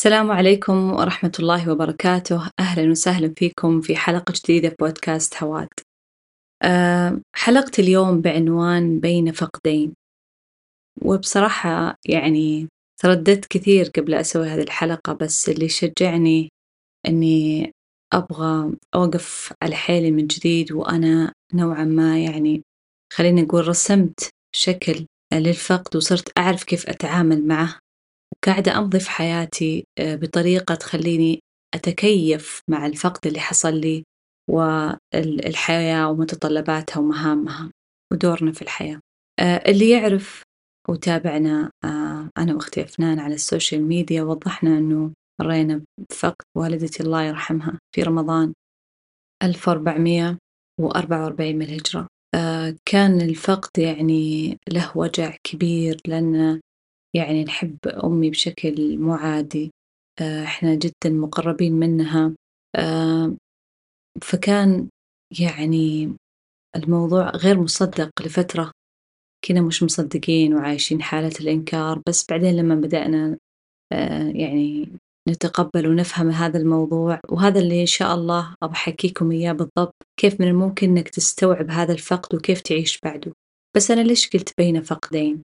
السلام عليكم ورحمة الله وبركاته، أهلًا وسهلًا فيكم في حلقة جديدة في بودكاست هواد. آآ حلقة اليوم بعنوان بين فقدين، وبصراحة يعني ترددت كثير قبل أسوي هذه الحلقة بس اللي شجعني إني أبغى أوقف على حيلي من جديد وأنا نوعًا ما يعني خليني نقول رسمت شكل للفقد وصرت أعرف كيف أتعامل معه. وقاعدة أمضي في حياتي آه، بطريقة تخليني أتكيف مع الفقد اللي حصل لي والحياة ومتطلباتها ومهامها ودورنا في الحياة. آه، اللي يعرف وتابعنا آه، أنا وأختي أفنان على السوشيال ميديا وضحنا أنه مرينا بفقد والدتي الله يرحمها في رمضان 1444 من الهجرة. كان الفقد يعني له وجع كبير لأن يعني نحب أمي بشكل مو عادي آه، إحنا جدا مقربين منها آه، فكان يعني الموضوع غير مصدق لفترة. كنا مش مصدقين وعايشين حالة الإنكار بس بعدين لما بدأنا آه، يعني نتقبل ونفهم هذا الموضوع وهذا اللي إن شاء الله أبغى أحكيكم إياه بالضبط كيف من الممكن إنك تستوعب هذا الفقد وكيف تعيش بعده. بس أنا ليش قلت بين فقدين؟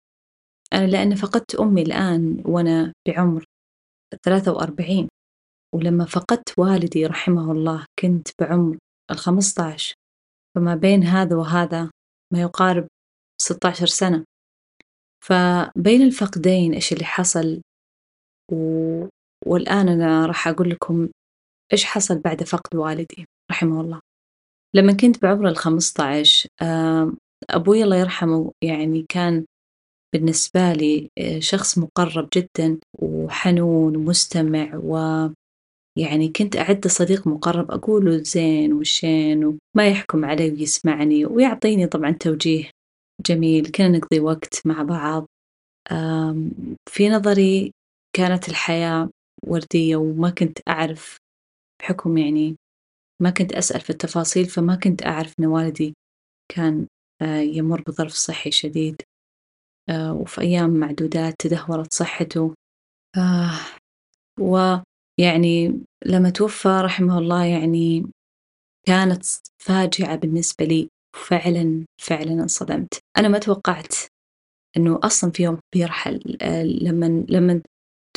لأن فقدت أمي الآن وأنا بعمر ثلاثة وأربعين ولما فقدت والدي رحمه الله كنت بعمر الخمسة عشر فما بين هذا وهذا ما يقارب ستة عشر سنة. فبين الفقدين إيش اللي حصل؟ و... والآن أنا راح أقول لكم إيش حصل بعد فقد والدي رحمه الله. لما كنت بعمر الخمسة عشر أبوي الله يرحمه يعني كان بالنسبة لي آه، شخص مقرب جدا وحنون ومستمع ويعني كنت أعد صديق مقرب أقوله زين وشين وما يحكم علي ويسمعني ويعطيني طبعا توجيه جميل كنا نقضي وقت مع بعض. في نظري كانت الحياة وردية وما كنت أعرف بحكم يعني ما كنت أسأل في التفاصيل فما كنت أعرف أن والدي كان آه، يمر بظرف صحي شديد. وفي أيام معدودات تدهورت صحته. آه، ويعني لما توفى رحمه الله يعني كانت فاجعة بالنسبة لي فعلا فعلا انصدمت. أنا ما توقعت أنه أصلا في يوم بيرحل آه، لما لما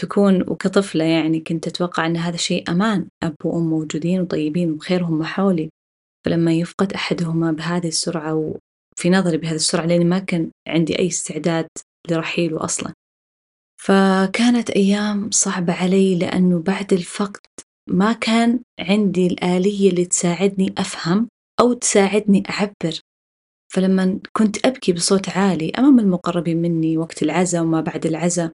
تكون وكطفلة يعني كنت أتوقع أن هذا شيء أمان. أب وأم موجودين وطيبين وخيرهم حولي فلما يفقد أحدهما بهذه السرعة في نظري بهذه السرعة لأني ما كان عندي أي استعداد لرحيله أصلا. فكانت أيام صعبة علي لأنه بعد الفقد ما كان عندي الآلية اللي تساعدني أفهم أو تساعدني أعبر. فلما كنت أبكي بصوت عالي أمام المقربين مني وقت العزاء وما بعد العزاء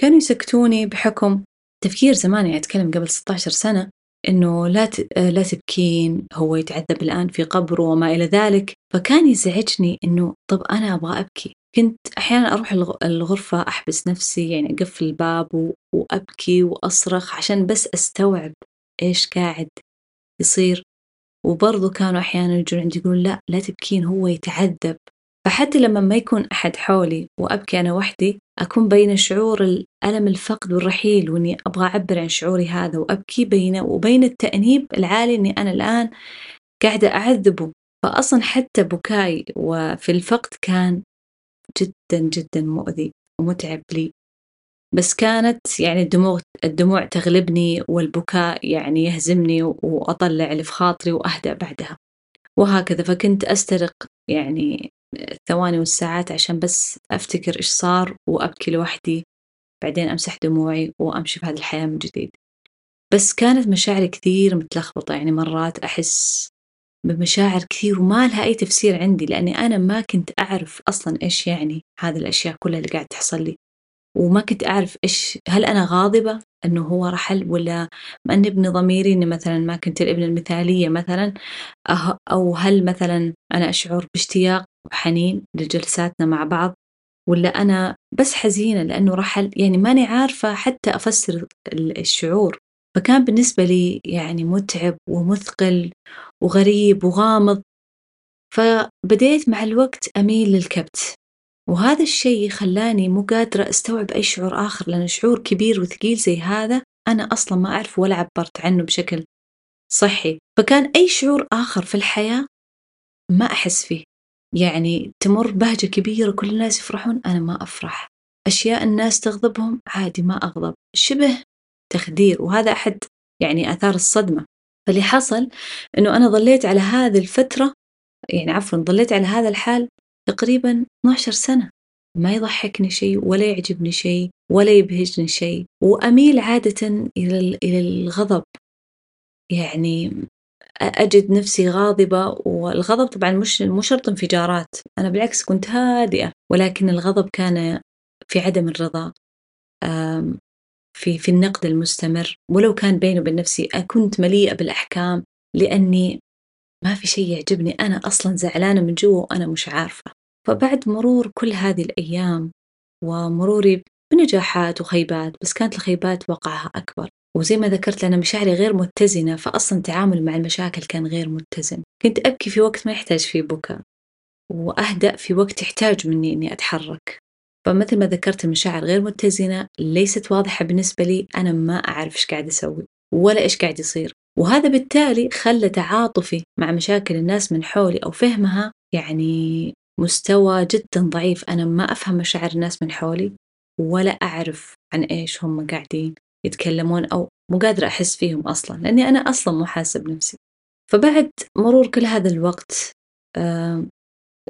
كانوا يسكتوني بحكم تفكير زمان يعني أتكلم قبل 16 سنة إنه لا لا تبكين هو يتعذب الآن في قبره وما إلى ذلك. فكان يزعجني إنه طب أنا أبغى أبكي. كنت أحيانا أروح الغرفة أحبس نفسي يعني أقفل الباب وأبكي وأصرخ عشان بس أستوعب إيش قاعد يصير. وبرضو كانوا أحيانا يجون عندي يقولون لا لا تبكين هو يتعذب. فحتى لما ما يكون أحد حولي وأبكي أنا وحدي أكون بين شعور الألم الفقد والرحيل وإني أبغى أعبر عن شعوري هذا وأبكي بينه وبين التأنيب العالي إني أنا الآن قاعدة أعذبه. فأصلا حتى بكاي وفي الفقد كان جدا جدا مؤذي ومتعب لي. بس كانت يعني الدموع الدموع تغلبني والبكاء يعني يهزمني وأطلع اللي في خاطري وأهدأ بعدها. وهكذا فكنت أسترق يعني الثواني والساعات عشان بس أفتكر إيش صار وأبكي لوحدي. بعدين أمسح دموعي وأمشي في هذه الحياة من جديد. بس كانت مشاعري كثير متلخبطة. يعني مرات أحس بمشاعر كثير وما لها أي تفسير عندي لأني أنا ما كنت أعرف أصلا إيش يعني هذه الأشياء كلها اللي قاعد تحصل لي. وما كنت أعرف إيش هل أنا غاضبة أنه هو رحل ولا مأنب ضميري أني مثلا ما كنت الابنة المثالية مثلا أه، أو هل مثلا أنا أشعر باشتياق وحنين لجلساتنا مع بعض ولا أنا بس حزينة لأنه رحل؟ يعني ماني عارفة حتى أفسر الشعور. فكان بالنسبة لي يعني متعب ومثقل وغريب وغامض فبديت مع الوقت أميل للكبت. وهذا الشيء خلاني مو قادرة أستوعب أي شعور آخر لأن شعور كبير وثقيل زي هذا أنا أصلا ما أعرف ولا عبرت عنه بشكل صحي. فكان أي شعور آخر في الحياة ما أحس فيه. يعني تمر بهجة كبيرة كل الناس يفرحون أنا ما أفرح. أشياء الناس تغضبهم عادي ما أغضب. شبه تخدير وهذا أحد يعني آثار الصدمة. فاللي حصل أنه أنا ظليت على هذه الفترة يعني عفوا ظليت على هذا الحال تقريبا 12 سنة. ما يضحكني شيء ولا يعجبني شيء ولا يبهجني شيء وأميل عادة إلى إلى الغضب. يعني أجد نفسي غاضبة والغضب طبعا مش مو شرط انفجارات. أنا بالعكس كنت هادئة ولكن الغضب كان في عدم الرضا. في في النقد المستمر. ولو كان بيني وبين نفسي كنت مليئة بالأحكام لأني ما في شيء يعجبني. أنا أصلا زعلانة من جوا وأنا مش عارفة. فبعد مرور كل هذه الأيام ومروري بنجاحات وخيبات بس كانت الخيبات وقعها أكبر. وزي ما ذكرت لأن مشاعري غير متزنة فأصلا التعامل مع المشاكل كان غير متزن. كنت أبكي في وقت ما يحتاج فيه بكاء وأهدأ في وقت يحتاج مني إني أتحرك. فمثل ما ذكرت المشاعر غير متزنة ليست واضحة بالنسبة لي. أنا ما أعرف إيش قاعد أسوي ولا إيش قاعد يصير. وهذا بالتالي خلى تعاطفي مع مشاكل الناس من حولي أو فهمها يعني مستوى جدا ضعيف. أنا ما أفهم مشاعر الناس من حولي ولا أعرف عن إيش هم قاعدين يتكلمون أو مو قادرة أحس فيهم أصلا لأني أنا أصلا مو حاسة بنفسي. فبعد مرور كل هذا الوقت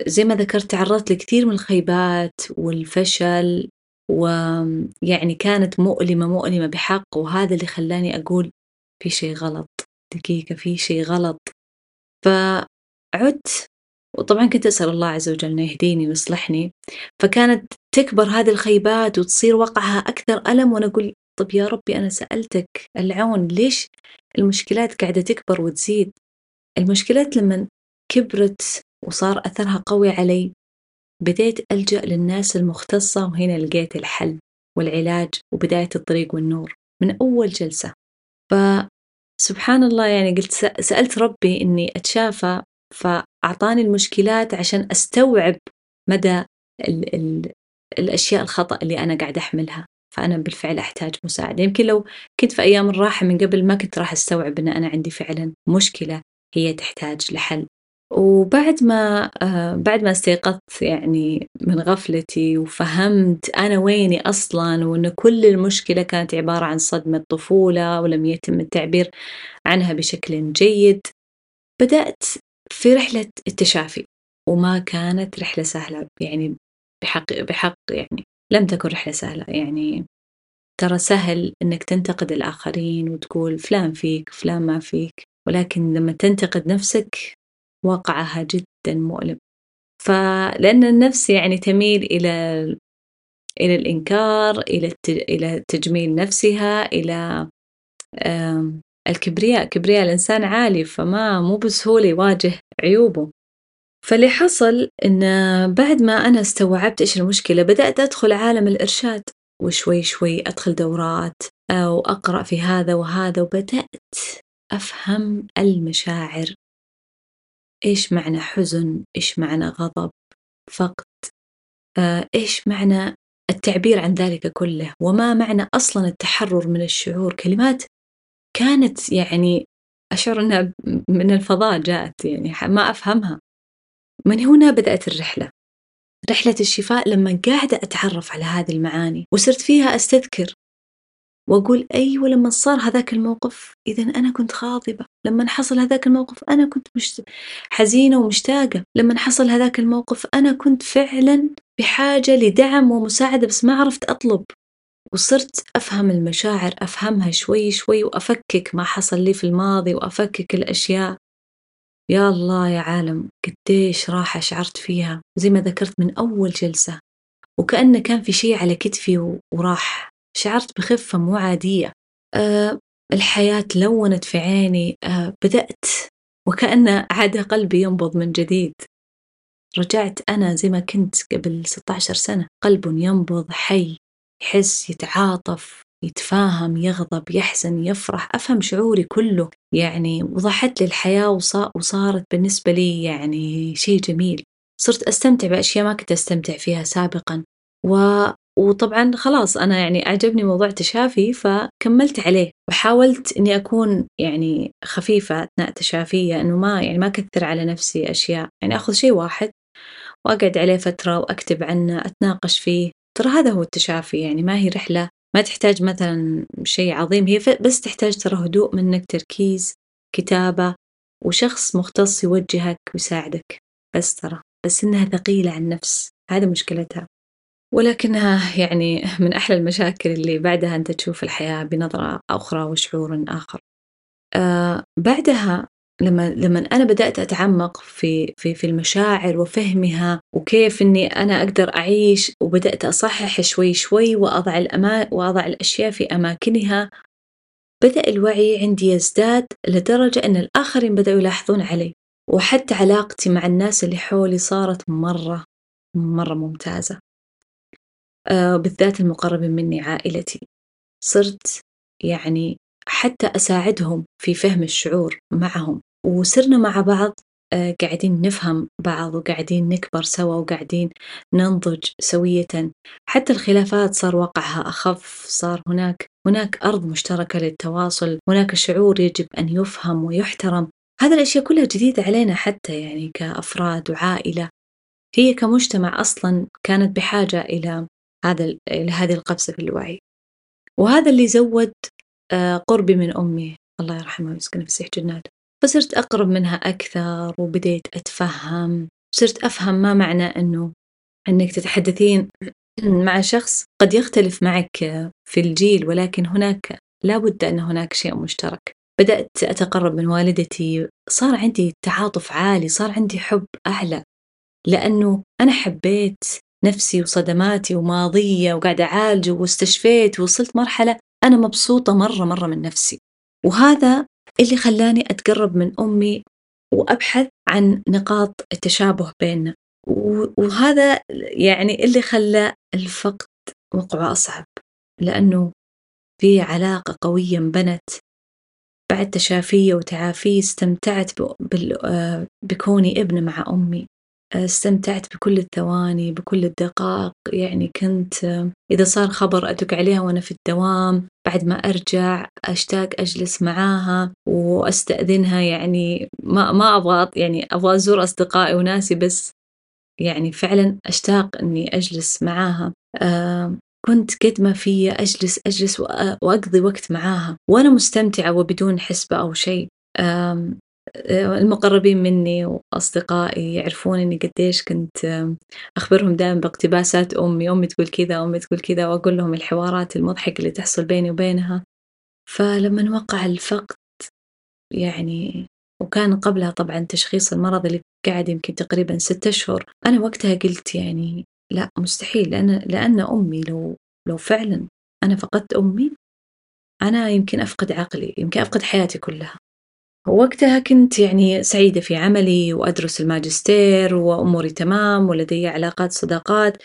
زي ما ذكرت تعرضت لكثير من الخيبات والفشل ويعني كانت مؤلمة مؤلمة بحق وهذا اللي خلاني أقول في شيء غلط دقيقة في شيء غلط. فعدت وطبعا كنت أسأل الله عز وجل أنه يهديني ويصلحني. فكانت تكبر هذه الخيبات وتصير وقعها أكثر ألم وأنا أقول طب يا ربي أنا سألتك العون ليش المشكلات قاعدة تكبر وتزيد؟ المشكلات لما كبرت وصار أثرها قوي علي. بديت ألجأ للناس المختصة وهنا لقيت الحل والعلاج وبداية الطريق والنور من أول جلسة. فسبحان الله يعني قلت سألت ربي إني أتشافى فأعطاني المشكلات عشان أستوعب مدى ال ال الأشياء الخطأ اللي أنا قاعدة أحملها. فأنا بالفعل أحتاج مساعدة. يمكن لو كنت في أيام الراحة من قبل ما كنت راح أستوعب أن أنا عندي فعلا مشكلة هي تحتاج لحل. وبعد ما آه بعد ما استيقظت يعني من غفلتي وفهمت أنا ويني أصلا وأن كل المشكلة كانت عبارة عن صدمة طفولة ولم يتم التعبير عنها بشكل جيد بدأت في رحلة التشافي وما كانت رحلة سهلة يعني بحق بحق يعني لم تكن رحلة سهلة يعني ترى سهل إنك تنتقد الآخرين وتقول فلان فيك فلان ما فيك ولكن لما تنتقد نفسك واقعها جدا مؤلم. فلأن النفس يعني تميل إلى إلى الإنكار إلى إلى تجميل نفسها إلى الكبرياء كبرياء الإنسان عالي فما مو بسهولة يواجه عيوبه. فاللي حصل إن بعد ما أنا استوعبت إيش المشكلة بدأت أدخل عالم الإرشاد. وشوي شوي أدخل دورات أو أقرأ في هذا وهذا وبدأت أفهم المشاعر. إيش معنى حزن؟ إيش معنى غضب؟ فقد؟ آه، إيش معنى التعبير عن ذلك كله؟ وما معنى أصلا التحرر من الشعور؟ كلمات كانت يعني أشعر أنها من الفضاء جاءت يعني ما أفهمها. من هنا بدأت الرحلة. رحلة الشفاء لما قاعدة أتعرف على هذه المعاني وصرت فيها أستذكر وأقول أيوة لما صار هذاك الموقف إذا أنا كنت غاضبة لما حصل هذاك الموقف أنا كنت مش حزينة ومشتاقة. لما حصل هذاك الموقف أنا كنت فعلا بحاجة لدعم ومساعدة بس ما عرفت أطلب. وصرت أفهم المشاعر أفهمها شوي شوي وأفكك ما حصل لي في الماضي وأفكك الأشياء. يا الله يا عالم قديش راحة شعرت فيها. زي ما ذكرت من أول جلسة. وكأنه كان في شيء على كتفي وراح شعرت بخفة مو عادية. أه الحياة لونت في عيني. أه بدأت وكأن عاد قلبي ينبض من جديد. رجعت أنا زي ما كنت قبل 16 سنة. قلب ينبض حي يحس يتعاطف يتفاهم يغضب يحزن يفرح. أفهم شعوري كله. يعني وضحت لي الحياة وصارت بالنسبة لي يعني شيء جميل. صرت أستمتع بأشياء ما كنت أستمتع فيها سابقا. و وطبعًا خلاص أنا يعني أعجبني موضوع التشافي فكمّلت عليه، وحاولت إني أكون يعني خفيفة أثناء تشافيّ إنه ما يعني ما أكثّر على نفسي أشياء، يعني آخذ شي واحد وأقعد عليه فترة وأكتب عنه، أتناقش فيه، ترى هذا هو التشافي يعني ما هي رحلة ما تحتاج مثلًا شي عظيم هي بس تحتاج ترى هدوء منك، تركيز، كتابة، وشخص مختص يوجهك ويساعدك، بس ترى، بس إنها ثقيلة على النفس هذي مشكلتها. ولكنها يعني من أحلى المشاكل اللي بعدها أنت تشوف الحياة بنظرة أخرى وشعور آخر. آآ بعدها لمّا لمًا أنا بدأت أتعمق في في في المشاعر وفهمها وكيف إني أنا أقدر أعيش وبدأت أصحح شوي شوي وأضع الأما وأضع الأشياء في أماكنها، بدأ الوعي عندي يزداد لدرجة إن الآخرين بدأوا يلاحظون علي، وحتى علاقتي مع الناس اللي حولي صارت مرة، مرة ممتازة. آآ بالذات المقربين مني عائلتي، صرت يعني حتى أساعدهم في فهم الشعور معهم، وصرنا مع بعض آآ قاعدين نفهم بعض وقاعدين نكبر سوا وقاعدين ننضج سويةً، حتى الخلافات صار وقعها أخف، صار هناك هناك أرض مشتركة للتواصل، هناك شعور يجب أن يُفهم ويُحترم، هذه الأشياء كلها جديدة علينا حتى يعني كأفراد وعائلة، هي كمجتمع أصلًا كانت بحاجة إلى هذا ال إلى هذه القفزة في الوعي، وهذا اللي زوّد آآ قربي من أمي. الله يرحمها ويسكنها في فسيح جناته، فصرت أقرب منها أكثر وبديت أتفهم، صرت أفهم ما معنى إنه إنِك تتحدثين مع شخص قد يختلف معك في الجيل، ولكن هناك لا بد أن هناك شيء مشترك، بدأت أتقرب من والدتي، صار عندي تعاطف عالي، صار عندي حب أعلى، لأنه أنا حبيت نفسي وصدماتي وماضيّة وقاعدة أعالجه واستشفيت ووصلت مرحلة أنا مبسوطة مرة مرة من نفسي، وهذا اللي خلاني أتقرب من أمي وأبحث عن نقاط التشابه بيننا، وهذا يعني اللي خلى الفقد وقعه أصعب، لأنه في علاقة قوية انبنت بعد تشافيّ وتعافيّ استمتعت آآ بكوني ابنة مع أمي. استمتعت بكل الثواني بكل الدقائق. يعني كنت إذا صار خبر أدق عليها وأنا في الدوام بعد ما أرجع أشتاق أجلس معاها وأستأذنها. يعني ما ما أبغى يعني أبغى أزور أصدقائي وناسي بس يعني فعلًا أشتاق إني أجلس معاها. آآ كنت قد ما فيّ أجلس أجلس وأ وأقضي وقت معاها. وأنا مستمتعة وبدون حسبة أو شيء. المقربين مني وأصدقائي يعرفون إني قديش كنت أخبرهم دايمًا باقتباسات أمي، أمي تقول كذا، أمي تقول كذا، وأقول لهم الحوارات المضحكة اللي تحصل بيني وبينها، فلمن وقع الفقد يعني وكان قبلها طبعًا تشخيص المرض اللي قعد يمكن تقريبًا 6 أشهر، أنا وقتها قلت يعني لأ مستحيل. لأن لأن أمي لو لو فعلًا أنا فقدت أمي أنا يمكن أفقد عقلي، يمكن أفقد حياتي كلها. وقتها كنت يعني سعيدة في عملي وأدرس الماجستير وأموري تمام ولدي علاقات صداقات،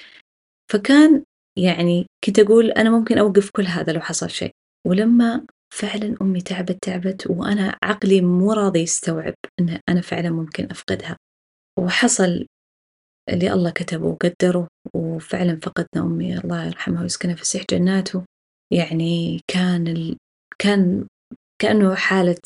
فكان يعني كنت أقول أنا ممكن أوقف كل هذا لو حصل شيء، ولما فعلًا أمي تعبت تعبت وأنا عقلي مو راضي يستوعب إن أنا فعلًا ممكن أفقدها، وحصل اللي الله كتبه وقدره وفعلًا فقدنا أمي الله يرحمها ويسكنها في فسيح جناته، يعني كان ال كان كأنه حالة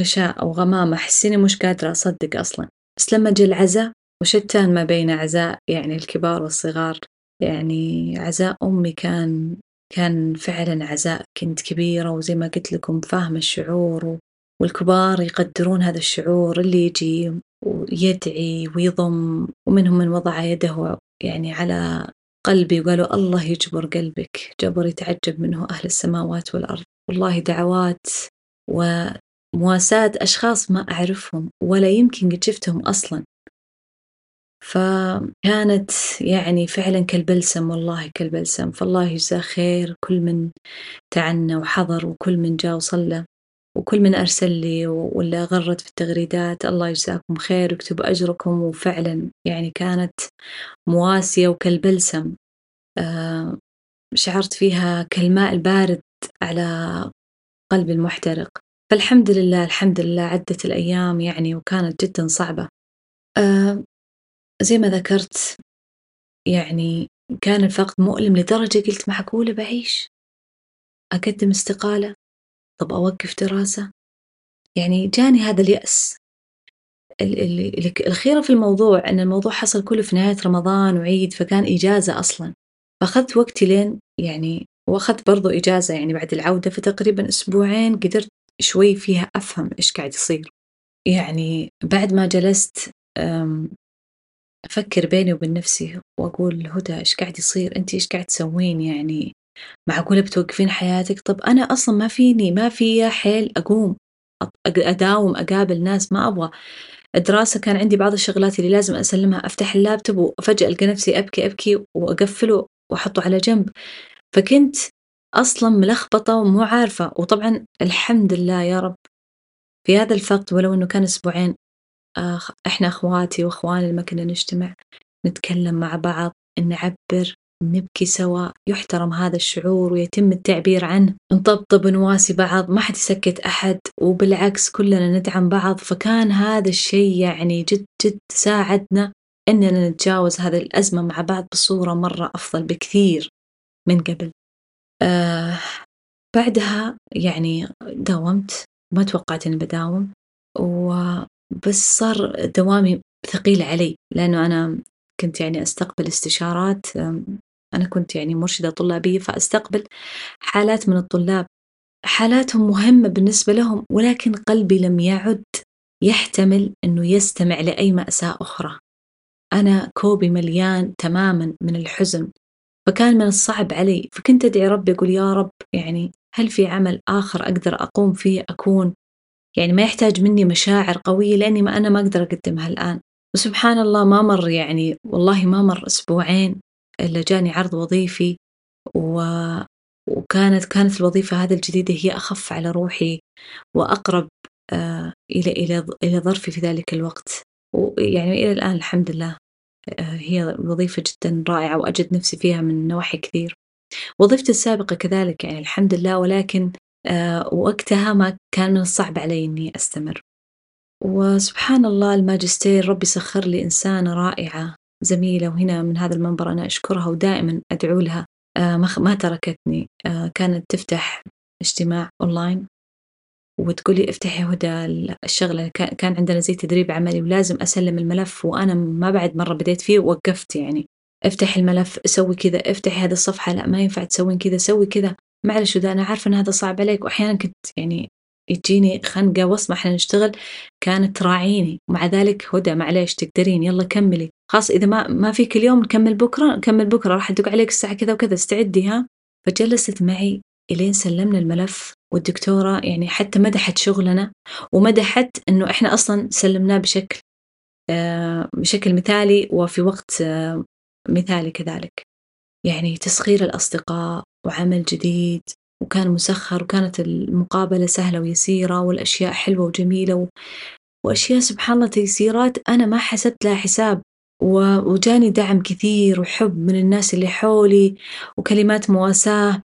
غشاء أو غمامة أحس إني مش قادرة أصدق أصلًا، بس لما جه العزا وشتان ما بين عزاء يعني الكبار والصغار، يعني عزاء أمي كان كان فعلًا عزاء كنت كبيرة وزي ما قلت لكم فاهمة الشعور والكبار يقدرون هذا الشعور اللي يجي ويدعي ويضم ومنهم من وضع يده يعني على قلبي وقالوا الله يجبر قلبك، جبر يتعجب منه أهل السماوات والأرض، والله دعوات مواساة أشخاص ما أعرفهم ولا يمكن قد شفتهم أصلًا. فكانت يعني فعلًا كالبلسم والله كالبلسم، فالله يجزاه خير كل من تعنى وحضر وكل من جا وصلى، وكل من أرسل لي واللي غرد في التغريدات الله يجزاكم خير ويكتب أجركم، وفعلًا يعني كانت مواسية وكالبلسم آآ شعرت فيها كالماء البارد على قلبي المحترق. فالحمد لله، الحمد لله عدّت الأيام يعني وكانت جدًا صعبة. آآ زي ما ذكرت يعني كان الفقد مؤلم لدرجة قلت معقولة بعيش؟ أقدم استقالة؟ طب أوقف دراسة؟ يعني جاني هذا اليأس ال ال الخيرة في الموضوع أن الموضوع حصل كله في نهاية رمضان وعيد فكان إجازة أصلا فأخذت وقتي لين يعني وأخذت برضو إجازة يعني بعد العودة فتقريبا أسبوعين قدرت شوي فيها أفهم إيش قاعد يصير. يعني بعد ما جلست أفكر بيني وبين نفسي وأقول هدى إيش قاعد يصير؟ أنت إيش قاعد تسوين؟ يعني معقولة بتوقفين حياتك؟ طب أنا أصلا ما فيني ما في حيل أقوم أداوم أقابل ناس ما أبغى. الدراسة كان عندي بعض الشغلات اللي لازم أسلمها أفتح اللابتوب وفجأة ألقى نفسي أبكي أبكي وأقفله وأحطه على جنب. فكنت أصلا ملخبطة ومو عارفة وطبعا الحمد لله يا رب في هذا الفقد ولو أنه كان أسبوعين إحنا أخواتي وأخواني لما كنا نجتمع نتكلم مع بعض نعبر نبكي سوا. يحترم هذا الشعور ويتم التعبير عنه. نطبطب نواسي بعض. ما حد يسكت أحد. وبالعكس كلنا ندعم بعض. فكان هذا الشيء يعني جد جد ساعدنا أننا نتجاوز هذه الأزمة مع بعض بصورة مرة أفضل بكثير من قبل. بعدها يعني داومت ما توقعت إني بداوم وبس صار دوامي ثقيل علي لأنه أنا كنت يعني أستقبل استشارات أنا كنت يعني مرشدة طلابية فأستقبل حالات من الطلاب. حالاتهم مهمة بالنسبة لهم ولكن قلبي لم يعد يحتمل أنه يستمع لأي مأساة أخرى. أنا كوبي مليان تماما من الحزن فكان من الصعب علي. فكنت أدعي ربي أقول يا رب يعني هل في عمل آخر أقدر أقوم فيه أكون؟ يعني ما يحتاج مني مشاعر قوية لأني ما أنا ما أقدر أقدمها الآن. وسبحان الله ما مر يعني والله ما مر أسبوعين إلا جاني عرض وظيفي و... وكانت كانت الوظيفة هذه الجديدة هي أخف على روحي وأقرب آه إلى إلى إلى ظرفي في ذلك الوقت. ويعني إلى الآن الحمد لله. هي وظيفة جدا رائعة وأجد نفسي فيها من نواحي كثير. وظيفتي السابقة كذلك يعني الحمد لله ولكن آه وقتها ما كان من الصعب علي إني أستمر. وسبحان الله الماجستير ربي سخر لي إنسانة رائعة زميلة وهنا من هذا المنبر أنا أشكرها ودائما أدعو لها. آه ما تركتني. آه كانت تفتح اجتماع أونلاين. وتقولي افتحي هدى الشغلة. كان عندنا زي تدريب عملي ولازم أسلم الملف وأنا ما بعد مرة بديت فيه ووقفت يعني. افتح الملف سوي كذا افتحي هذه الصفحة لا ما ينفع تسوين كذا سوي كذا. معلش هدى أنا عارفة أن هذا صعب عليك وأحيانا كنت يعني يجيني خنقة وصمة إحنا نشتغل كانت تراعيني. ومع ذلك هدى معليش تقدرين يلا كملي. خلاص إذا ما ما فيك اليوم نكمل بكرة نكمل بكرة راح أدق عليك الساعة كذا وكذا استعدي ها. فجلست معي إلين سلمنا الملف. والدكتورة يعني حتى مدحت شغلنا ومدحت إنه إحنا أصلا سلمناه بشكل آه بشكل مثالي وفي وقت آه مثالي كذلك. يعني تسخير الأصدقاء وعمل جديد وكان مسخر وكانت المقابلة سهلة ويسيرة والأشياء حلوة وجميلة و... وأشياء سبحان الله تيسيرات أنا ما حسبت لها حساب و... وجاني دعم كثير وحب من الناس اللي حولي وكلمات مواساة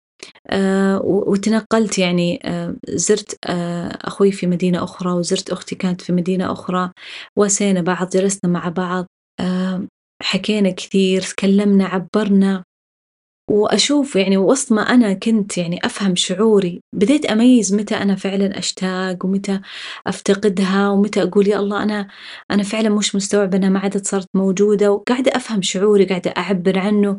آه وتنقلت يعني آه زرت آه أخوي في مدينة أخرى وزرت أختي كانت في مدينة أخرى واسينا بعض جلسنا مع بعض حكينا كثير تكلمنا عبرنا وأشوف يعني وسط ما أنا كنت يعني أفهم شعوري بديت أميز متى أنا فعلا أشتاق ومتى أفتقدها ومتى أقول يا الله أنا أنا فعلا مش مستوعبة أنها ما عادت صارت موجودة وقاعدة أفهم شعوري قاعدة أعبر عنه.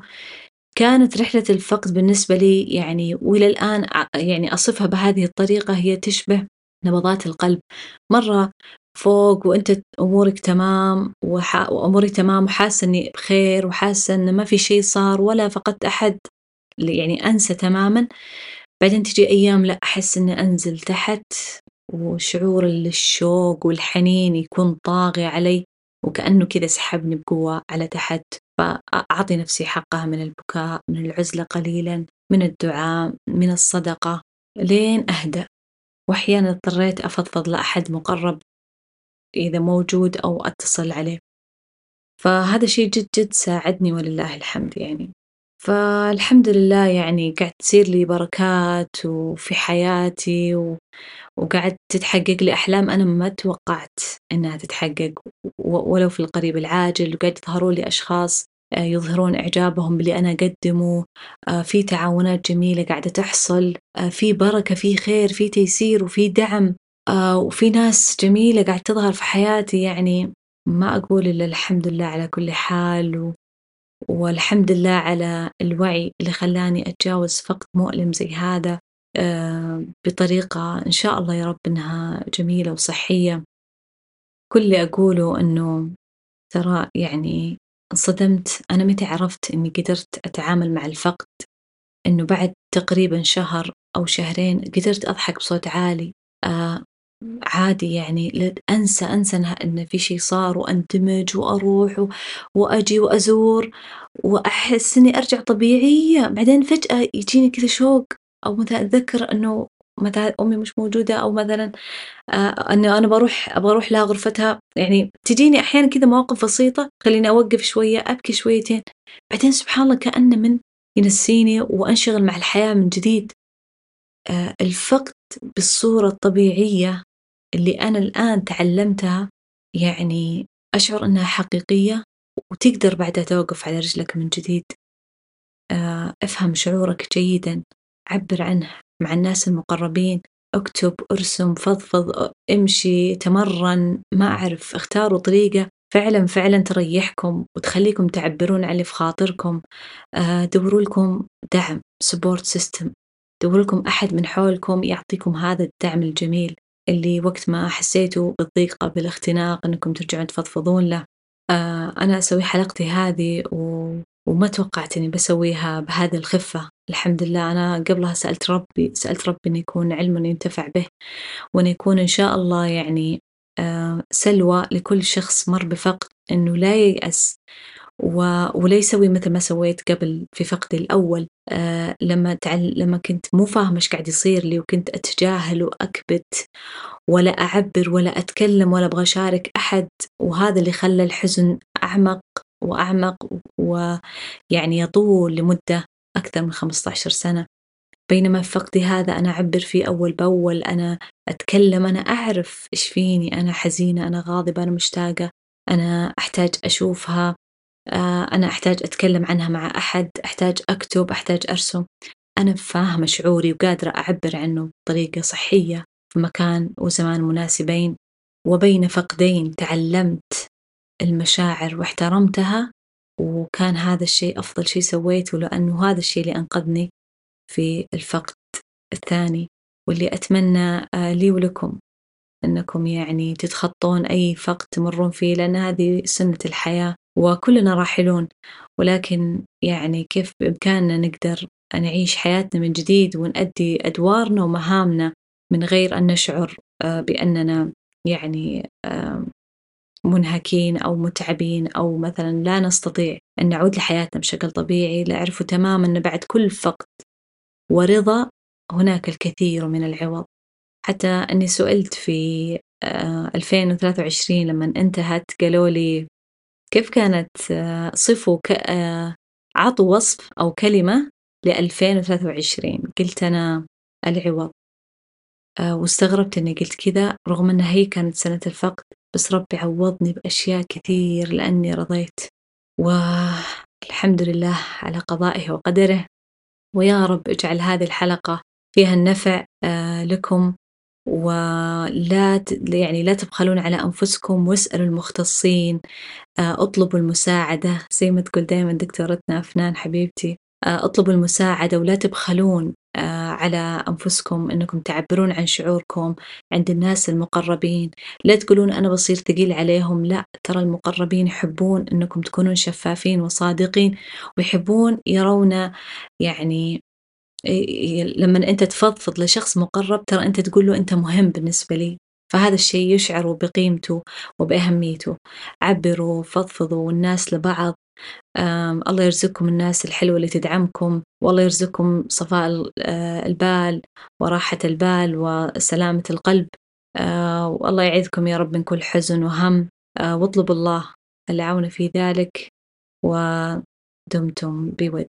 كانت رحلة الفقد بالنسبة لي يعني وإلى الآن يعني أصفها بهذه الطريقة هي تشبه نبضات القلب. مرة فوق وأنت أمورك تمام وح... وأموري تمام وحاسة إني بخير وحاسة إن ما في شيء صار ولا فقدت أحد يعني أنسى تماما. بعدين تجي أيام لا أحس إني أنزل تحت وشعور الشوق والحنين يكون طاغي علي وكأنه كذا سحبني بقوة على تحت. فأعطي نفسي حقها من البكاء من العزلة قليلا من الدعاء من الصدقة لين أهدأ. وأحيانا اضطريت أفضفض لأحد مقرب إذا موجود أو أتصل عليه. فهذا شيء جد جد ساعدني ولله الحمد يعني. فالحمد لله يعني قاعد تصير لي بركات وفي حياتي و... وقاعد تتحقق لي أحلام أنا ما توقعت إنها تتحقق ولو في القريب العاجل وقاعد يظهروا لي أشخاص آه، يظهرون إعجابهم باللي أنا أقدمه آه، في تعاونات جميلة قاعدة تحصل آه، في بركة في خير في تيسير وفي دعم وفي ناس جميلة قاعدة تظهر في حياتي يعني ما أقول إلا الحمد لله على كل حال و... والحمد لله على الوعي اللي خلاني أتجاوز فقد مؤلم زي هذا بطريقة إن شاء الله يا رب إنها جميلة وصحية. كل اللي أقوله إنه ترى يعني انصدمت أنا متى عرفت إني قدرت أتعامل مع الفقد؟ إنه بعد تقريبا شهر أو شهرين قدرت أضحك بصوت عالي. آه عادي يعني أنسى أنسى إن في شيء صار وأندمج وأروح وأجي وأزور وأحس إني أرجع طبيعية بعدين فجأة يجيني كذا شوق أو مثلا أتذكر إنه مثلا أمي مش موجودة أو مثلا آه أنه أنا بروح أبغى أروح لها غرفتها. يعني تجيني أحيانا كذا مواقف بسيطة خليني أوقف شوية أبكي شويتين. بعدين سبحان الله كأنه من ينسيني وأنشغل مع الحياة من جديد. الفقد بالصورة الطبيعية اللي أنا الآن تعلمتها يعني أشعر أنها حقيقية وتقدر بعدها توقف على رجلك من جديد. آه أفهم شعورك جيدا عبر عنه مع الناس المقربين اكتب ارسم فضفض امشي تمرن ما أعرف اختاروا طريقة. فعلا فعلا تريحكم وتخليكم تعبرون عن اللي في خاطركم. آه، دوروا لكم دعم support system دوروا لكم أحد من حولكم يعطيكم هذا الدعم الجميل اللي وقت ما حسيتوا بالضيقة بالاختناق أنكم ترجعون تفضفضون له. آه، أنا أسوي حلقتي هذه و... وما توقعت إني بسويها بهذه الخفة. الحمد لله أنا قبلها سألت ربي سألت ربي إنه يكون علم ينتفع به وأن يكون إن شاء الله يعني آه، سلوى لكل شخص مر بفقد إنه لا ييأس. ولا يسوي مثل ما سويت قبل في فقدي الأول. آه لما تعل... لما كنت مو فاهمة إيش قاعد يصير لي وكنت أتجاهل وأكبت ولا أعبر ولا أتكلم ولا أبغى أشارك أحد. وهذا اللي خلى الحزن أعمق وأعمق ويعني يطول لمدة أكثر من 15 سنة. بينما في فقدي هذا أنا أعبر فيه أول بأول أنا أتكلم أنا أعرف إيش فيني أنا حزينة أنا غاضبة أنا مشتاقة أنا أحتاج أشوفها. أنا أحتاج أتكلم عنها مع أحد أحتاج أكتب أحتاج أرسم. أنا فاهمة شعوري وقادرة أعبر عنه بطريقة صحية في مكان وزمان مناسبين. وبين فقدين تعلمت المشاعر واحترمتها وكان هذا الشيء أفضل شيء سويته لأنه هذا الشيء اللي أنقذني في الفقد الثاني. واللي أتمنى آه، لي ولكم أنكم يعني تتخطون أي فقد تمرون فيه لأن هذه سنة الحياة وكلنا راحلون. ولكن يعني كيف بإمكاننا نقدر نعيش حياتنا من جديد ونأدي أدوارنا ومهامنا من غير أن نشعر آه، بأننا يعني منهكين أو متعبين أو مثلا لا نستطيع أن نعود لحياتنا بشكل طبيعي. لأعرفوا تماما أن بعد كل فقد ورضا هناك الكثير من العوض. حتى أني سئلت في 2023 آه، لما انتهت قالوا لي كيف كانت آه، صفوا آه، عطوا وصف أو كلمة ل 2023 قلت أنا العوض. واستغربت إني قلت كذا رغم أنها هي كانت سنة الفقد بس ربي عوضني بأشياء كثير لأني رضيت. والحمد لله على قضائه وقدره. ويا رب اجعل هذه الحلقة فيها النفع آه، لكم ولا يعني لا تبخلون على أنفسكم واسألوا المختصين آه، أطلبوا المساعدة. زي ما تقول دائما دكتورتنا أفنان حبيبتي آه، أطلبوا المساعدة ولا تبخلون على أنفسكم أنكم تعبرون عن شعوركم عند الناس المقربين. لا تقولون أنا بصير ثقيل عليهم لا. ترى المقربين يحبون أنكم تكونون شفافين وصادقين ويحبون يرون يعني لما أنت تفضفض لشخص مقرب ترى أنت تقول له أنت مهم بالنسبة لي. فهذا الشيء يشعر بقيمته وبأهميته. عبروا فضفضوا الناس لبعض. الله يرزقكم الناس الحلوة اللي تدعمكم والله يرزقكم صفاء آه، البال وراحة البال وسلامة القلب. آه، والله يعيذكم يا رب من كل حزن وهم. آه، واطلبوا الله العون في ذلك ودمتم بود.